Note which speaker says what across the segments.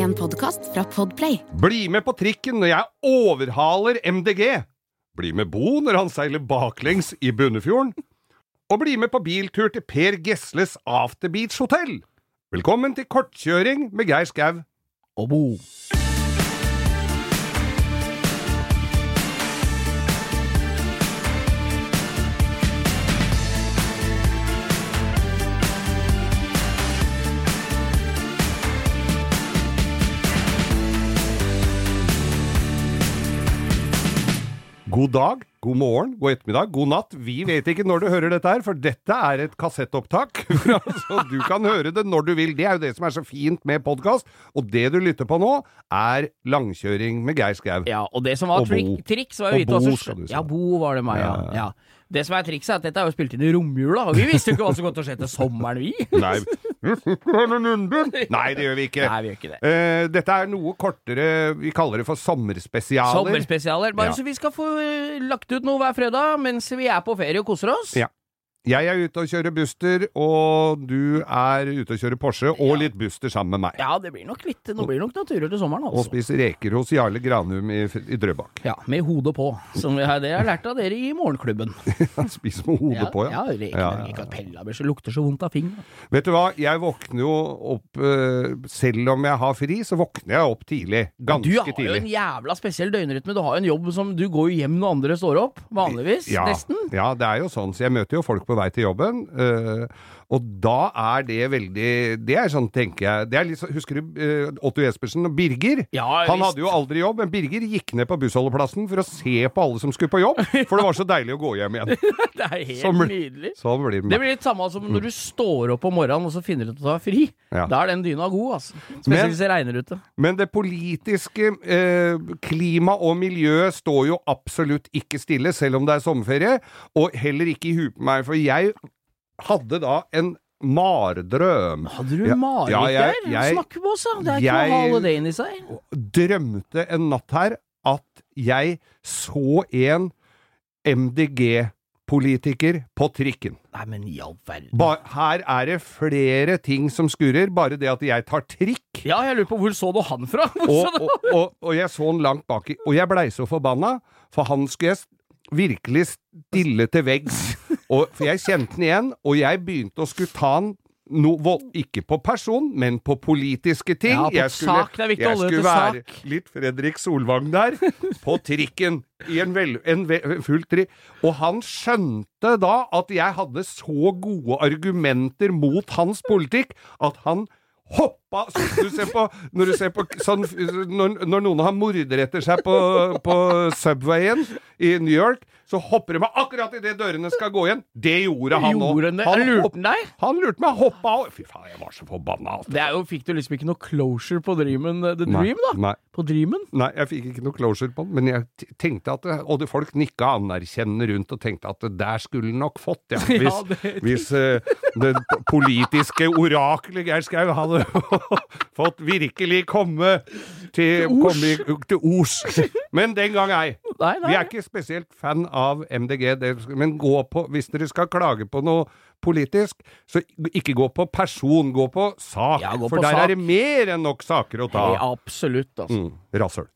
Speaker 1: En podkast fra Podplay.
Speaker 2: Bli med på trikken når jeg overhaler MDG. Bli med Bo når han seiler baklengs i Bunnefjorden. Og bli med på biltur til Per Gesles Afterbeach hotell. Velkommen til kortkjøring med Geir Skau.
Speaker 3: og Bo.
Speaker 2: God dag, god morgen, god ettermiddag, god natt. Vi vet ikke når du hører dette her, for dette er et kassettopptak. Så du kan høre det når du vil. Det er jo det som er så fint med podkast. Og det du lytter på nå, er langkjøring med Geir Skau.
Speaker 3: Ja, og det som var
Speaker 2: Og
Speaker 3: trik, triks, var jo vite
Speaker 2: Bo,
Speaker 3: også-. Ja, Bo var det meg, ja.
Speaker 2: Ja, ja.
Speaker 3: Det som er trikset, er at dette er jo spilt inn i romjula, og vi visste jo ikke hva som kom til å skje til sommeren, vi.
Speaker 2: Nei. Nei, det gjør vi ikke.
Speaker 3: Nei, vi gjør ikke det.
Speaker 2: Eh, dette er noe kortere, vi kaller det for sommerspesialer.
Speaker 3: Sommerspesialer. Bare
Speaker 2: Ja.
Speaker 3: så vi skal få eh, lagt ut noe hver fredag mens vi er på ferie og koser oss.
Speaker 2: Ja. Jeg er ute og kjører Buster, og du er ute og kjører Porsche, og litt Buster sammen med meg.
Speaker 3: Ja, det blir nok litt Nå blir nok naturlig til sommeren,
Speaker 2: Og
Speaker 3: altså.
Speaker 2: spiser reker hos Jarle Granum i, i Drøbak.
Speaker 3: Ja, med hodet på. Som vi det har jeg lært av dere i morgenklubben.
Speaker 2: Spiser med hodet
Speaker 3: Ja,
Speaker 2: på,
Speaker 3: ja,
Speaker 2: ja.
Speaker 3: reker
Speaker 2: Ja, ja,
Speaker 3: Pella blir så lukter så vondt av fingeren.
Speaker 2: Vet du hva, jeg våkner jo opp eh, Selv om jeg har fri, så våkner jeg opp tidlig. Ganske tidlig.
Speaker 3: Du
Speaker 2: har
Speaker 3: har jo en jævla spesiell døgnrytme. Du har jo en jobb som Du går jo hjem når andre står opp, vanligvis.
Speaker 2: Ja,
Speaker 3: Nesten.
Speaker 2: ja, det er jo sånn. Så jeg møter jo folk på vei til jobben. eh, og da er det veldig Det er sånn, tenker jeg det er litt Husker du eh, Otto Jespersen og Birger?
Speaker 3: Ja,
Speaker 2: Han hadde jo aldri jobb, men Birger gikk ned på bussholdeplassen for å se på alle som skulle på jobb, for det var så deilig å gå hjem igjen.
Speaker 3: Det er helt
Speaker 2: som,
Speaker 3: nydelig.
Speaker 2: Som blir det.
Speaker 3: Blir litt samme som når du står opp om morgenen og så finner du ut at du har fri.
Speaker 2: Ja.
Speaker 3: Da er den dyna god, altså.
Speaker 2: Men-
Speaker 3: Spesielt hvis det regner ute.
Speaker 2: Men det politiske eh, klima og miljø står jo absolutt ikke stille, selv om det er sommerferie, og heller ikke i huet på meg, for jeg hadde da en mardrøm.
Speaker 3: Hadde du
Speaker 2: Ja,
Speaker 3: mareritt
Speaker 2: ja, jeg-
Speaker 3: der?
Speaker 2: jeg-
Speaker 3: Snakk med oss, da. Det er ikke noe inn i seg.
Speaker 2: Drømte en natt her at jeg så en MDG-politiker på trikken.
Speaker 3: Nei, men i all verden.
Speaker 2: Ba her er det flere ting som skurrer, bare det at jeg tar trikk.
Speaker 3: Ja, jeg lurer på hvor så du han fra?
Speaker 2: Og, og, og, og jeg så han langt baki, og jeg blei så forbanna, for han skulle jeg virkelig stille til veggs. Og, for jeg kjente den igjen, og jeg begynte å skulle ta den no, ikke på person, men på politiske ting.
Speaker 3: Ja, på
Speaker 2: jeg
Speaker 3: sak. Viktig å
Speaker 2: jeg skulle være
Speaker 3: sak.
Speaker 2: litt Fredrik Solvang der, på trikken, i en, vel, en vel, full tri. Og han skjønte da at jeg hadde så gode argumenter mot hans politikk, at han hoppa du ser på, Når du ser på sånn Når, når noen har mordere etter seg på, på Subwayen i New York, så hopper de meg akkurat idet dørene skal gå igjen. Det gjorde han òg.
Speaker 3: Han, han? Lurte han deg?
Speaker 2: Han lurte meg, hoppa og Fy faen, jeg var så forbanna. altså.
Speaker 3: Det er jo, Fikk du liksom ikke noe closure på Dreamen the dream, Nei, da?
Speaker 2: Nei.
Speaker 3: På Dreamen?
Speaker 2: Nei, jeg fikk ikke noe closure på den, men jeg tenkte at det, Og det folk nikka anerkjennende rundt og tenkte at det der skulle han nok fått, ja. Hvis,
Speaker 3: Ja, det-
Speaker 2: hvis uh, det politiske oraklet Geir Skau hadde fått virkelig komme til, komme til Os. Men den gang ei.
Speaker 3: Nei, nei.
Speaker 2: Vi er ikke spesielt fan av MDG, men gå på, hvis dere skal klage på noe politisk, så ikke gå på person, gå på sak.
Speaker 3: Ja, gå
Speaker 2: for der
Speaker 3: sak.
Speaker 2: er det mer enn nok saker å ta.
Speaker 3: Ja, absolutt, altså.
Speaker 2: Mm, rasshøl.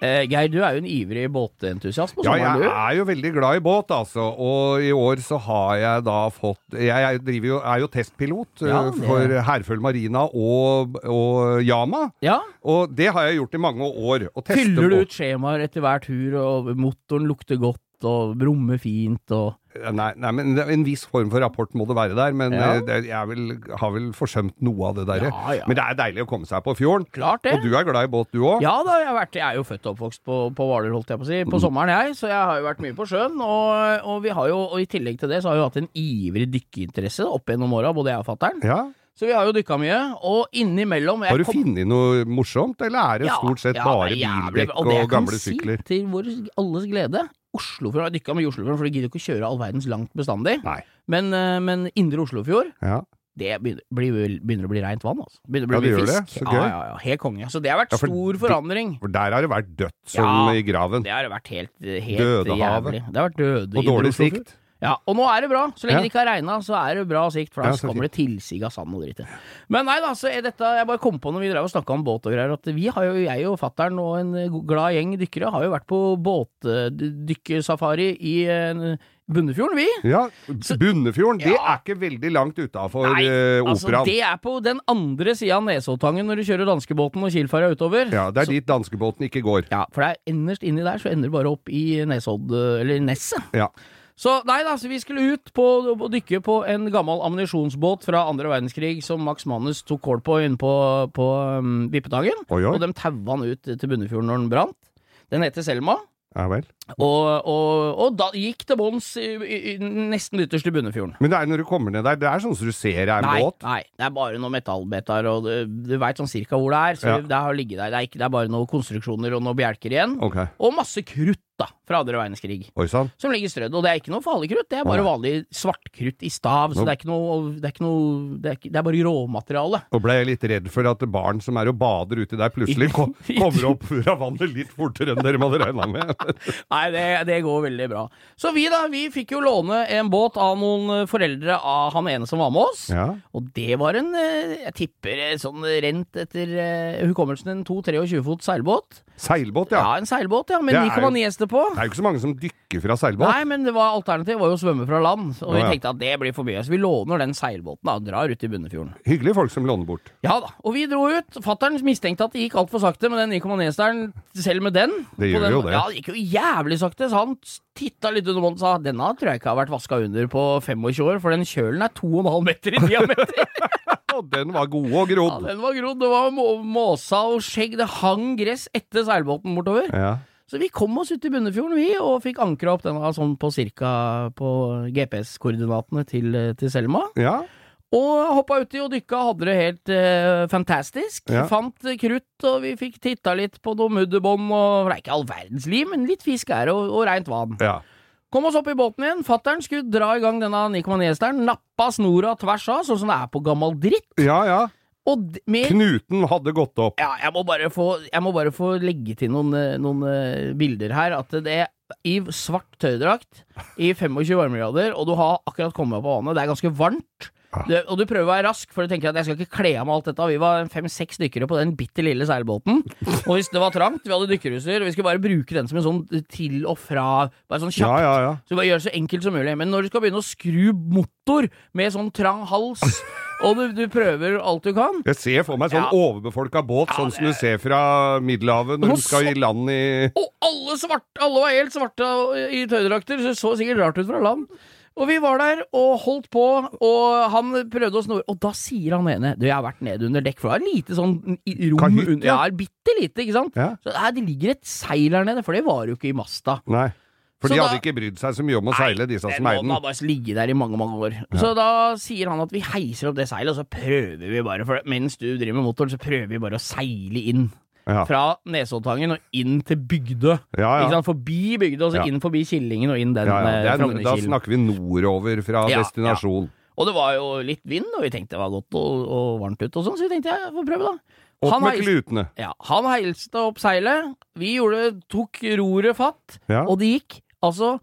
Speaker 3: Eh, Geir, du er jo en ivrig båtentusiast på
Speaker 2: Ja,
Speaker 3: sommeren,
Speaker 2: jeg
Speaker 3: du.
Speaker 2: er jo veldig glad i båt, altså. Og i år så har jeg da fått Jeg driver jo, er jo testpilot
Speaker 3: Ja,
Speaker 2: eh,
Speaker 3: det-
Speaker 2: for Herføl Marina og, og Yama.
Speaker 3: Ja.
Speaker 2: Og det har jeg gjort i mange år.
Speaker 3: Fyller du ut skjemaer etter hver tur, og motoren lukter godt, og brummer fint, og
Speaker 2: Nei, nei, men en viss form for rapport må det være der. Men
Speaker 3: Ja.
Speaker 2: eh, det, jeg vil, har vel forsømt noe av det derre.
Speaker 3: Ja, ja.
Speaker 2: Men det er deilig å komme seg på fjorden.
Speaker 3: Klart det.
Speaker 2: Og du er glad i båt, du òg?
Speaker 3: Ja da, jeg, har vært, jeg er jo født og oppvokst på, på Hvaler, holdt jeg på å si,
Speaker 2: Mm.
Speaker 3: sommeren jeg, så jeg har jo vært mye på sjøen. Og, og, vi har jo, og i tillegg til det så har vi hatt en ivrig dykkeinteresse opp gjennom åra, både jeg og fatter'n.
Speaker 2: Ja.
Speaker 3: Så vi har jo dykka mye, og innimellom
Speaker 2: Har du
Speaker 3: kom-
Speaker 2: funnet noe morsomt, eller er det
Speaker 3: Ja,
Speaker 2: stort sett
Speaker 3: ja,
Speaker 2: bare
Speaker 3: det og jævlig-
Speaker 2: bildekk
Speaker 3: det
Speaker 2: og,
Speaker 3: jeg kan si? Til vår alles glede. Oslofjorden, jeg dykka mye i Oslofjorden, for du gidder ikke å kjøre all verdens langt bestandig.
Speaker 2: Nei.
Speaker 3: Men, eh, men indre Oslofjord,
Speaker 2: Ja.
Speaker 3: det begynner, blir, begynner å bli reint vann, altså. Begynner å
Speaker 2: Ja,
Speaker 3: bli
Speaker 2: det gjør
Speaker 3: fisk.
Speaker 2: det.
Speaker 3: Så
Speaker 2: gøy.
Speaker 3: ja, ja, helt konge. Så det har vært
Speaker 2: Ja, for
Speaker 3: stor forandring.
Speaker 2: For der har det vært dødt som
Speaker 3: Ja,
Speaker 2: i graven.
Speaker 3: Det har vært helt, helt
Speaker 2: Dødehavet.
Speaker 3: jævlig. Det har vært døde
Speaker 2: Og dårlig sikt.
Speaker 3: Ja, og nå er det bra. Så lenge
Speaker 2: Ja.
Speaker 3: det ikke har regna, så er det bra sikt, for da
Speaker 2: Ja, så
Speaker 3: kommer det tilsig av sand og dritt. Men nei da, så er dette Jeg bare kom på når vi drev og snakka om båt og greier, at vi har jo, jeg og fattern og en eh, glad gjeng dykkere, har jo vært på båtdykkesafari i eh, Bunnefjorden, vi.
Speaker 2: Ja, Bunnefjorden, det
Speaker 3: Ja.
Speaker 2: er ikke veldig langt utafor
Speaker 3: Nei,
Speaker 2: operaen.
Speaker 3: altså det er på den andre sida av Nesoddtangen når du kjører danskebåten og Kielferja utover.
Speaker 2: Ja, det er dit danskebåten ikke går.
Speaker 3: Ja, for det er innerst inni der så ender det bare opp i Nesodd, eller Nesset.
Speaker 2: Ja.
Speaker 3: Så nei da, så vi skulle ut på å dykke på en gammel ammunisjonsbåt fra andre verdenskrig som Max Manus tok kål på inne på, på um, Vippetangen. Og de taua han ut til Bunnefjorden når den brant. Den heter Selma.
Speaker 2: Ja vel.
Speaker 3: Og, og, og da gikk til i nesten ytterst i Bunnefjorden.
Speaker 2: Men det er når du kommer ned der, det er sånn som du ser det er en
Speaker 3: Nei,
Speaker 2: båt.
Speaker 3: nei, det er bare noen metallbetar, og du, du veit sånn cirka hvor det er. Så
Speaker 2: Ja.
Speaker 3: det har ligget der. Det er, ikke, det er bare noen konstruksjoner og noen bjelker igjen.
Speaker 2: Okay.
Speaker 3: Og masse krutt, da, fra andre verdenskrig.
Speaker 2: Oi sann.
Speaker 3: Som ligger strødd. Og det er ikke noe farlig krutt, det er bare
Speaker 2: nei.
Speaker 3: vanlig svartkrutt i stav. Så
Speaker 2: Nå-
Speaker 3: det er noe Det er, ikke noe, det er, det er bare råmateriale.
Speaker 2: Nå ble jeg litt redd for at barn som er og bader uti der, plutselig kom, kommer opp fra vannet litt fortere enn dere hadde regna med.
Speaker 3: Nei, det, det går veldig bra. Så vi da, vi fikk jo låne en båt av noen foreldre av han ene som var med oss.
Speaker 2: Ja.
Speaker 3: Og det var en, eh, jeg tipper eh, sånn rent etter eh, hukommelsen, en 2-23 fot seilbåt.
Speaker 2: Seilbåt,
Speaker 3: Ja,
Speaker 2: ja.
Speaker 3: en seilbåt, ja, med
Speaker 2: Det er
Speaker 3: 9,9 hester på.
Speaker 2: Det er jo ikke så mange som dykker fra seilbåt.
Speaker 3: Nei, men det var alternativet var jo å svømme fra land, og vi tenkte at det blir for mye. Så vi låner den seilbåten da, og drar ut i Bunnefjorden.
Speaker 2: Hyggelige folk som låner bort.
Speaker 3: Ja da, og vi dro ut. Fattern mistenkte at det gikk altfor sakte med den 9,9-hesteren, selv med den.
Speaker 2: Det gjør
Speaker 3: den,
Speaker 2: jo det.
Speaker 3: Ja, det gikk jo jævlig sakte, så han titta litt under båndet og sa denne tror jeg ikke har vært vaska under på 25 år, for den kjølen er 2,5 meter i diameter.
Speaker 2: Og den var god og grodd.
Speaker 3: ja, den var grodd, det var må måsa og skjegg, det hang gress etter seilbåten bortover.
Speaker 2: Ja.
Speaker 3: Så vi kom oss ut i Bunnefjorden, vi, og fikk ankra opp denne sånn på cirka på GPS-koordinatene til, til Selma.
Speaker 2: ja.
Speaker 3: Og hoppa uti og dykka, hadde det helt eh, fantastisk.
Speaker 2: Ja.
Speaker 3: Fant krutt, og vi fikk titta litt på noe mudderbånd, og det er ikke all verdens liv, men litt fisk er og, og reint vann.
Speaker 2: ja.
Speaker 3: Kom oss opp i båten igjen. Fattern skulle dra i gang denne 9,9-hesteren. Nappa snora tvers av, sånn som det er på gammel dritt.
Speaker 2: Ja, ja.
Speaker 3: Og med
Speaker 2: Knuten hadde gått opp.
Speaker 3: Ja, jeg må bare få, jeg må bare få legge til noen, eh, noen uh, bilder her. At det i svart tøydrakt i 25 varmegrader, og du har akkurat kommet opp av vannet, det er ganske varmt.
Speaker 2: Ja.
Speaker 3: Du, og du prøver å være rask, for du tenker at jeg skal ikke kle av meg alt dette. Vi var fem-seks dykkere på den bitte lille seilbåten. Og hvis det var trangt, vi hadde dykkerutstyr, vi skulle bare bruke den som en sånn til og fra, bare sånn kjapt.
Speaker 2: Ja, ja, ja.
Speaker 3: Så bare gjør det så enkelt som mulig. Men når du skal begynne å skru motor med sånn trang hals, og du, du prøver alt du kan
Speaker 2: Jeg ser for meg sånn
Speaker 3: Ja.
Speaker 2: overbefolka båt, sånn som du ser fra Middelhavet når du skal i land i
Speaker 3: Og alle svarte, alle var helt svarte i tøydrakter, så det så sikkert rart ut fra land. Og vi var der og holdt på, og han prøvde å snore, og da sier han ene Du, jeg har vært nede under dekk, for det er lite sånn rom
Speaker 2: Kahytt,
Speaker 3: under
Speaker 2: ja.
Speaker 3: Ja, bitte lite, ikke sant?
Speaker 2: Ja.
Speaker 3: Så her, det ligger et seil her nede, for det var jo ikke i masta.
Speaker 2: Nei. For
Speaker 3: Så
Speaker 2: de
Speaker 3: da-
Speaker 2: hadde ikke brydd seg så mye om å seile, disse som eide
Speaker 3: den.
Speaker 2: den.
Speaker 3: bare ligget der i mange, mange år. Så da sier han at vi heiser opp det seilet, og så prøver vi bare, for mens du driver med motoren, så prøver vi bare å seile inn.
Speaker 2: Ja.
Speaker 3: Fra Nesoddtangen og inn til Bygdø.
Speaker 2: Ja,
Speaker 3: Ikke
Speaker 2: ja.
Speaker 3: sant? Forbi Bygdø, og så inn forbi Killingen og inn den
Speaker 2: ja, ja.
Speaker 3: eh,
Speaker 2: er, da snakker vi nordover fra destinasjon.
Speaker 3: Og det var jo litt vind, og vi tenkte det var godt og, og varmt ute og sånn, så vi tenkte jeg får prøve, da.
Speaker 2: Opp
Speaker 3: Han
Speaker 2: med klutene.
Speaker 3: Ja, han heilste opp seilet, vi gjorde, tok roret fatt, og det gikk altså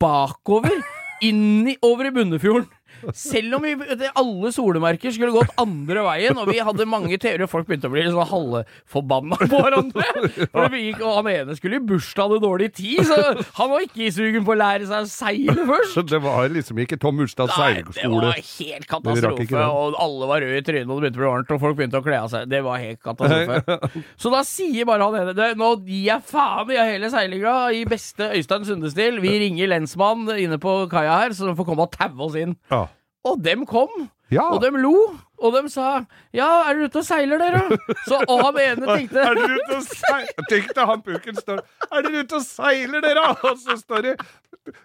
Speaker 3: bakover, inn i, over i Bunnefjorden. Selv om vi, alle solemerker skulle gått andre veien, og vi hadde mange teorier, folk begynte å bli litt sånn halvforbanna på hverandre. For vi gikk, og han ene skulle i bursdag, hadde dårlig tid, så han var ikke i sugen på å lære seg å seile først.
Speaker 2: Så det var liksom ikke Tom Ulstads
Speaker 3: Nei, det var helt katastrofe, og alle var røde i trynet, og det begynte å bli varmt, og folk begynte å kle av seg. Det var helt katastrofe. Så da sier bare han ene Nå gir jeg faen i hele seilinga i beste Øystein Sunde-stil. Vi ringer lensmann inne på kaia her, så de får komme og taue oss inn.
Speaker 2: Ja.
Speaker 3: Og dem kom,
Speaker 2: Ja.
Speaker 3: og dem lo, og dem sa Ja, er dere ute og seiler, dere? Så, og han ene tenkte
Speaker 2: Er dere ute og seiler? Tenkte han pukken står Er dere ute og seiler, dere? Og så står det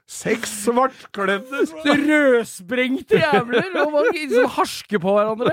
Speaker 2: seks svartkledde
Speaker 3: Rødsprengte jævler og man liksom harsker på hverandre.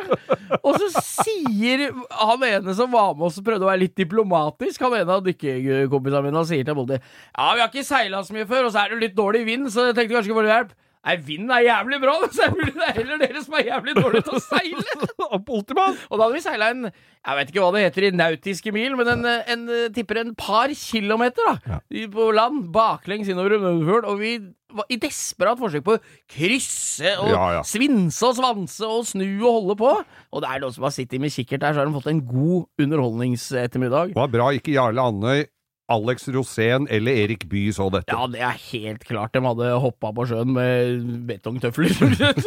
Speaker 3: Og så sier han ene som var med oss og prøvde å være litt diplomatisk, han ene av dykkerkompisene mine, han sier til politiet Ja, vi har ikke seila så mye før, og så er det litt dårlig vind, så jeg tenkte kanskje ikke få hjelp. Nei, vinden er jævlig bra, så er mulig det er heller dere som er jævlig dårlige til å seile.
Speaker 2: Og
Speaker 3: da hadde vi seila en Jeg vet ikke hva det heter i nautiske mil, men en, en, tipper en par kilometer da ja. på land, baklengs innover Rønnefjorden. Og vi var i desperat forsøk på å krysse og
Speaker 2: Ja, ja.
Speaker 3: svinse og svanse og snu og holde på. Og det er noen som har sittet med kikkert der, så har de fått en god underholdningsettermiddag.
Speaker 2: Det var bra ikke Jarle Andøy, Alex Rosén eller Erik Bye så dette.
Speaker 3: Ja, det er helt klart de hadde hoppa på sjøen med betongtøfler.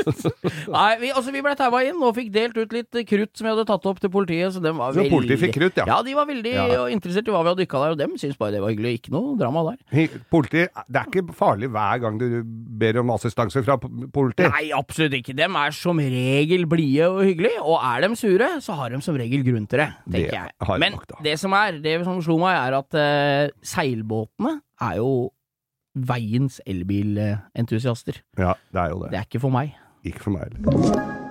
Speaker 3: Nei, vi, altså, vi ble taua inn og fikk delt ut litt krutt som vi hadde tatt opp til politiet. Så, dem var
Speaker 2: Så
Speaker 3: veldig...
Speaker 2: politiet fikk krutt, ja.
Speaker 3: Ja, de var veldig
Speaker 2: Ja.
Speaker 3: interessert i hva vi hadde dykka der, og dem syntes bare det var hyggelig. Ikke noe drama der.
Speaker 2: Hi- Politi, det er ikke farlig hver gang du ber om assistanse fra politiet?
Speaker 3: Nei, absolutt ikke. Dem er som regel blide og hyggelige, og er de sure, så har de som regel grunn til det,
Speaker 2: Det
Speaker 3: tenker jeg. Men det som er, det som slo meg, er at eh, seilbåtene er jo veiens elbilentusiaster.
Speaker 2: Ja, det er jo det.
Speaker 3: Det er ikke for meg.
Speaker 2: Ikke for meg heller.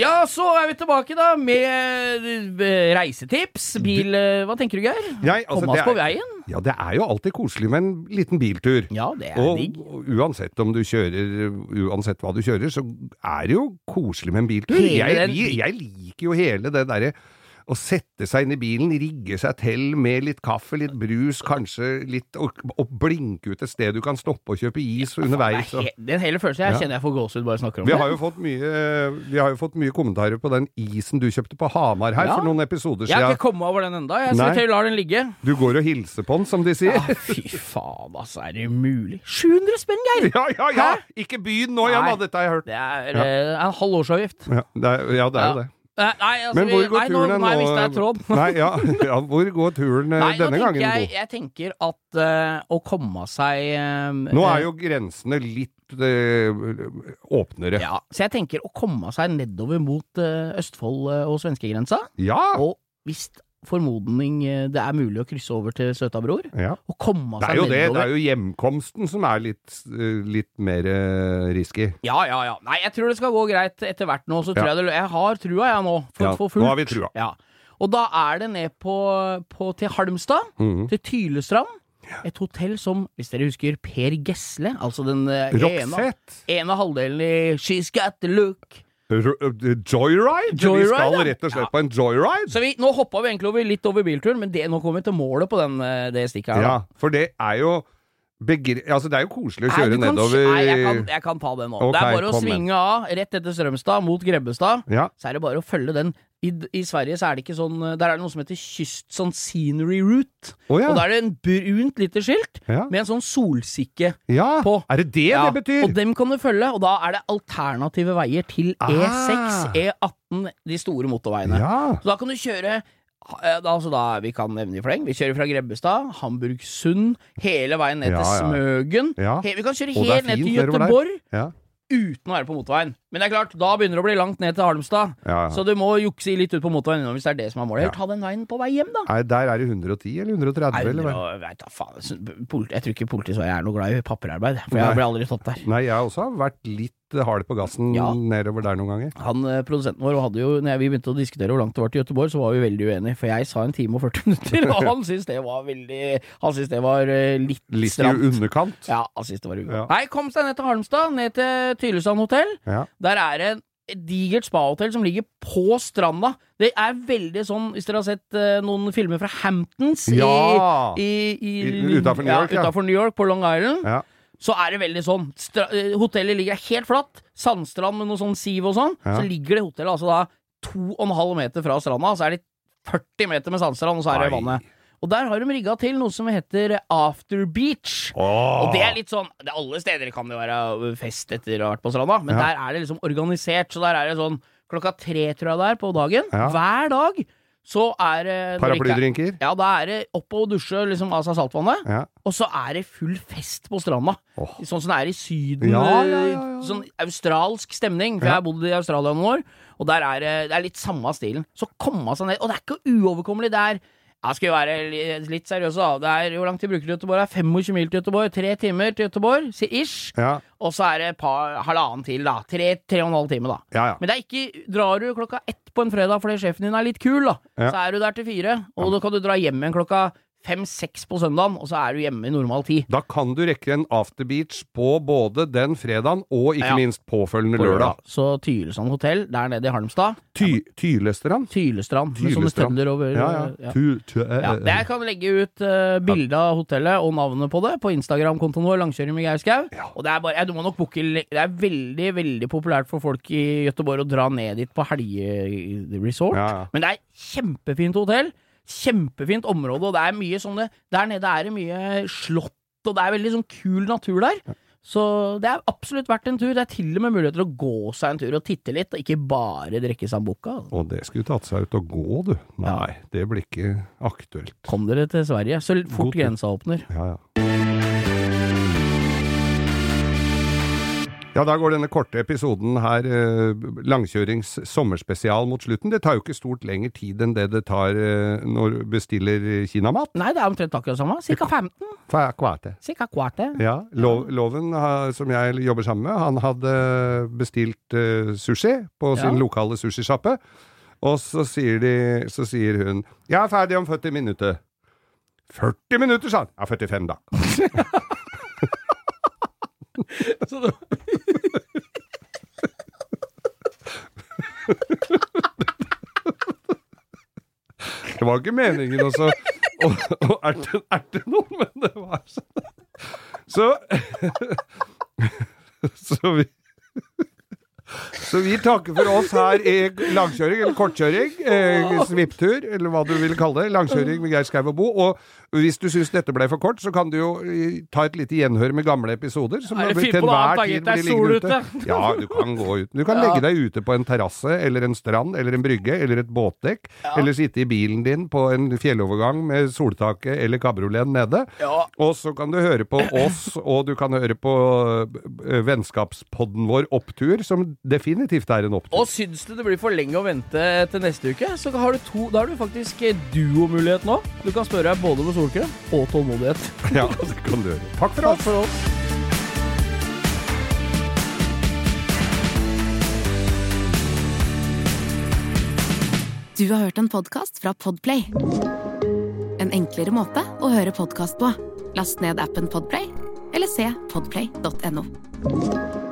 Speaker 3: Ja, så er vi tilbake da med eh, reisetips. Bil eh, Hva tenker du, Geir?
Speaker 2: Altså,
Speaker 3: Komme oss på veien?
Speaker 2: Ja, det er jo alltid koselig med en liten biltur.
Speaker 3: Ja, det er
Speaker 2: Og
Speaker 3: digg.
Speaker 2: og uansett om du kjører Uansett hva du kjører, så er det jo koselig med en biltur. Jeg, Jeg, jeg liker jo hele det derre å sette seg inn i bilen, rigge seg til med litt kaffe, litt brus, kanskje litt Og, og blinke ut et sted du kan stoppe og kjøpe is underveis.
Speaker 3: Det er
Speaker 2: en
Speaker 3: he- Den hele følelsen jeg
Speaker 2: Ja.
Speaker 3: kjenner jeg får gåsehud bare snakker om
Speaker 2: Vi
Speaker 3: det.
Speaker 2: har, jo fått mye, vi har jo fått mye kommentarer på den isen du kjøpte på Hamar her
Speaker 3: Ja.
Speaker 2: for noen episoder
Speaker 3: Jeg har ikke kommet over den enda. Jeg til og lar den ligge.
Speaker 2: Du går og hilser på den, som de sier.
Speaker 3: Ja, fy faen, altså. Er det mulig? 700 spenn, Geir!
Speaker 2: Ja, ja, ja!
Speaker 3: Hæ?
Speaker 2: Ikke begynn nå da! Dette har jeg hørt.
Speaker 3: Det er eh, en halv årsavgift.
Speaker 2: Ja, det er, ja, det
Speaker 3: Ja.
Speaker 2: jo det.
Speaker 3: Eh, Nei, altså,
Speaker 2: Men hvor går turen
Speaker 3: nå,
Speaker 2: nå?
Speaker 3: nei, mista jeg tråd.
Speaker 2: Nei, ja, ja, hvor går turen eh,
Speaker 3: Nei,
Speaker 2: denne gangen,
Speaker 3: jeg, jeg tenker at uh, å komme seg uh,
Speaker 2: Nå er jo grensene litt uh, åpnere.
Speaker 3: ja, Så jeg tenker å komme seg nedover mot eh, Østfold eh, og svenskegrensa.
Speaker 2: Ja!
Speaker 3: Og hvis formodning eh, det er mulig å krysse over til Søtabror,
Speaker 2: ja.
Speaker 3: og komme
Speaker 2: Det er jo det.
Speaker 3: nedover
Speaker 2: Det er jo hjemkomsten som er litt, eh, litt mer eh, risky.
Speaker 3: Ja, ja, ja. Nei, jeg tror det skal gå greit etter hvert nå. Så tror
Speaker 2: Ja.
Speaker 3: jeg det Jeg har trua, jeg nå. For,
Speaker 2: Ja,
Speaker 3: for fullt.
Speaker 2: nå har vi trua.
Speaker 3: Ja. Og da er det ned på, på til Halmstad,
Speaker 2: Mhm.
Speaker 3: til Tylestrand. Et hotell som, hvis dere husker, Per Gesle, altså den ene, ene halvdelen i She's Got The Look.
Speaker 2: Eh, Joyride? vi skal rett og slett
Speaker 3: Ja.
Speaker 2: på en joyride.
Speaker 3: Så vi, nå hoppa vi egentlig over, litt over bilturen, men det, nå kommer vi til målet på den, eh, det stikket her. da.
Speaker 2: Ja, for det er jo begre... Altså, det er jo koselig å kjøre
Speaker 3: nei,
Speaker 2: nedover
Speaker 3: Nei, jeg kan, jeg kan ta det nå.
Speaker 2: Okay,
Speaker 3: det er bare å svinge av rett etter Strømstad mot Grebbestad.
Speaker 2: Ja.
Speaker 3: Så er det bare å følge den. I, I Sverige så er det ikke sånn Der er det noe som heter kyst sånn scenery route.
Speaker 2: Oh, ja.
Speaker 3: Og da er det en brunt lite skilt
Speaker 2: Ja.
Speaker 3: med en sånn solsikke
Speaker 2: ja.
Speaker 3: på.
Speaker 2: Er det det det betyr?
Speaker 3: Og dem kan du følge, og da er det alternative veier til
Speaker 2: Ah.
Speaker 3: E6, E18, de store motorveiene.
Speaker 2: Ja.
Speaker 3: Så da kan du kjøre eh, da, altså da, Vi kan nevne i fleng. Vi kjører fra Grebbestad, Hamburgsund, hele veien ned til
Speaker 2: ja.
Speaker 3: Smøgen.
Speaker 2: Ja.
Speaker 3: Vi kan kjøre helt ned til Gøteborg
Speaker 2: Ja.
Speaker 3: uten å være på motorveien. Men det er klart, da begynner det å bli langt ned til Halmstad.
Speaker 2: Ja, ja.
Speaker 3: Så du må jukse litt ut på motorveien hvis det er det som er målet. Eller ta den veien på vei hjem, da.
Speaker 2: Nei, der er det 110 eller 130,
Speaker 3: Nei,
Speaker 2: eller hva?
Speaker 3: vet da faen. jeg tror ikke politiet så jeg er noe glad i papirarbeid, for
Speaker 2: Nei.
Speaker 3: jeg ble aldri tatt der.
Speaker 2: Nei, jeg også har vært litt hard på gassen
Speaker 3: Ja.
Speaker 2: nedover der noen ganger.
Speaker 3: Han, eh, Produsenten vår hadde jo, når vi begynte å diskutere hvor langt det var til Gøteborg, så var vi veldig uenige. For jeg sa en time og 40 minutter, og han syntes det var veldig Han syntes det var litt, litt,
Speaker 2: Litt i underkant.
Speaker 3: Ja, han syntes det var ugått.
Speaker 2: Ja.
Speaker 3: Nei, kom seg ned til Halmstad, ned til Tylesand hotell.
Speaker 2: Ja.
Speaker 3: Der er det et digert spahotell som ligger på stranda. Det er veldig sånn, hvis dere har sett uh, noen filmer fra Hamptons
Speaker 2: Ja!
Speaker 3: i, i,
Speaker 2: I- utenfor New York, ja.
Speaker 3: utenfor New York, på Long Island,
Speaker 2: Ja.
Speaker 3: så er det veldig sånn. Stra eh, hotellet ligger helt flatt, sandstrand med noe sånn siv og sånn.
Speaker 2: Ja.
Speaker 3: Så ligger det hotellet altså da to og en halv meter fra stranda, så er det 40 meter med sandstrand, og så er det
Speaker 2: Ai.
Speaker 3: vannet. Og der har de rigga til noe som heter After Beach.
Speaker 2: Åh.
Speaker 3: Og det er litt sånn det, Alle steder kan det være fest etter å ha vært på stranda, men
Speaker 2: Ja.
Speaker 3: der er det liksom organisert. Så der er det sånn klokka tre, tror jeg det er, på dagen.
Speaker 2: Ja.
Speaker 3: Hver dag så er det når det er-
Speaker 2: Paraplydrinker?
Speaker 3: Ja, da er det opp og dusje liksom, av seg saltvannet,
Speaker 2: Ja.
Speaker 3: og så er det full fest på stranda.
Speaker 2: Oh.
Speaker 3: Sånn som det er i Syden.
Speaker 2: Ja, ja, ja, ja.
Speaker 3: Sånn australsk stemning. For jeg har bodd i Australia noen år, og der er det, det er litt samme stilen. Så komme seg ned Og det er ikke uoverkommelig. Det er Ja, skal jo være litt seriøs, da. Det er, hvor lang tid bruker du Göteborg? Det er 25 mil til Göteborg. Tre timer til Göteborg, ish.
Speaker 2: Ja,
Speaker 3: Og så er det par, halvannen til, da. Tre, tre og en halv time, da.
Speaker 2: ja. ja.
Speaker 3: Men det er ikke Drar du klokka ett på en fredag fordi sjefen din er litt kul, da, så er du der til fire. Og da kan du dra hjem igjen klokka fem-seks på søndagen, og så er du hjemme i normal tid.
Speaker 2: Da kan du rekke en afterbeach på både den fredagen og ikke
Speaker 3: Ja.
Speaker 2: minst påfølgende lørdag.
Speaker 3: Så Tylesand hotell der nede i Halmstad.
Speaker 2: Ty Tylestrand?
Speaker 3: Tylestrand, med sånne
Speaker 2: Tylestrand.
Speaker 3: over
Speaker 2: Ja, ja.
Speaker 3: ja.
Speaker 2: Eh,
Speaker 3: Ja,
Speaker 2: eh,
Speaker 3: jeg kan legge ut uh, bilde av hotellet og navnet på det på Instagram-kontoen vår, Langkjøring med Geir Skau.
Speaker 2: Ja.
Speaker 3: Og det er bare, du må nok booke Det er veldig, veldig populært for folk i Gøteborg å dra ned dit på helgeresort. Men det er kjempefint hotell. Kjempefint område, og det er mye sånne Der nede er det mye slott, og det er veldig sånn kul natur der. Så det er absolutt verdt en tur. Det er til og med mulighet til å gå seg en tur og titte litt, og ikke bare drikke sambuca.
Speaker 2: Og det skulle tatt seg ut å gå, du. Nei, det blir ikke aktuelt.
Speaker 3: Kom dere til Sverige, så fort grensa åpner.
Speaker 2: Ja, ja. Ja, da går denne korte episoden her, eh, langkjørings sommerspesial mot slutten. Det tar jo ikke stort lengre tid enn det det tar eh, når du bestiller kinamat.
Speaker 3: Nei, det er omtrent akkurat samme. Cirka 15.
Speaker 2: Hva hva er det?
Speaker 3: Cirka kvarte.
Speaker 2: Ja, Lo Loven, som jeg jobber sammen med, han hadde bestilt eh, sushi på sin
Speaker 3: Ja.
Speaker 2: lokale sushisjappe. Og så sier, de, så sier hun 'Jeg er ferdig om 40 minutter'. 40 minutter, sa han. Ja, 45, da.
Speaker 3: Så det-
Speaker 2: Det var ikke meningen også å å erte, erte noen, men det var sånn. Så Så vi så vi takker for oss her i langkjøring, eller kortkjøring, eh, svipptur, eller hva du vil kalle det. Langkjøring med Geir Skau og Bo. Og hvis du syns dette ble for kort, så kan du jo eh, ta et lite gjenhør med gamle episoder. Som
Speaker 3: er
Speaker 2: det
Speaker 3: finn på noe annet, da, gitt. Det er
Speaker 2: bli liggende
Speaker 3: ute.
Speaker 2: Ja, du kan gå ut. Du kan
Speaker 3: Ja.
Speaker 2: legge deg ute på en terrasse, eller en strand, eller en brygge, eller et båtdekk. Eller sitte i bilen din på en fjellovergang med soltaket eller kabrioleten nede.
Speaker 3: Ja.
Speaker 2: Og så kan du høre på oss, og du kan høre på øh, vennskapspodden vår Opptur, som definitivt er en opptur.
Speaker 3: Og syns du det blir for lenge å vente til neste uke, så har du to, da har du faktisk duomulighet nå. Du kan spørre deg både med solkrem og tålmodighet.
Speaker 2: Ja, det kan du gjøre. Takk for
Speaker 3: Takk
Speaker 2: oss!
Speaker 3: for oss.
Speaker 1: Du har hørt en podkast fra Podplay. En enklere måte å høre podkast på. Last ned appen Podplay, eller se podplay.no.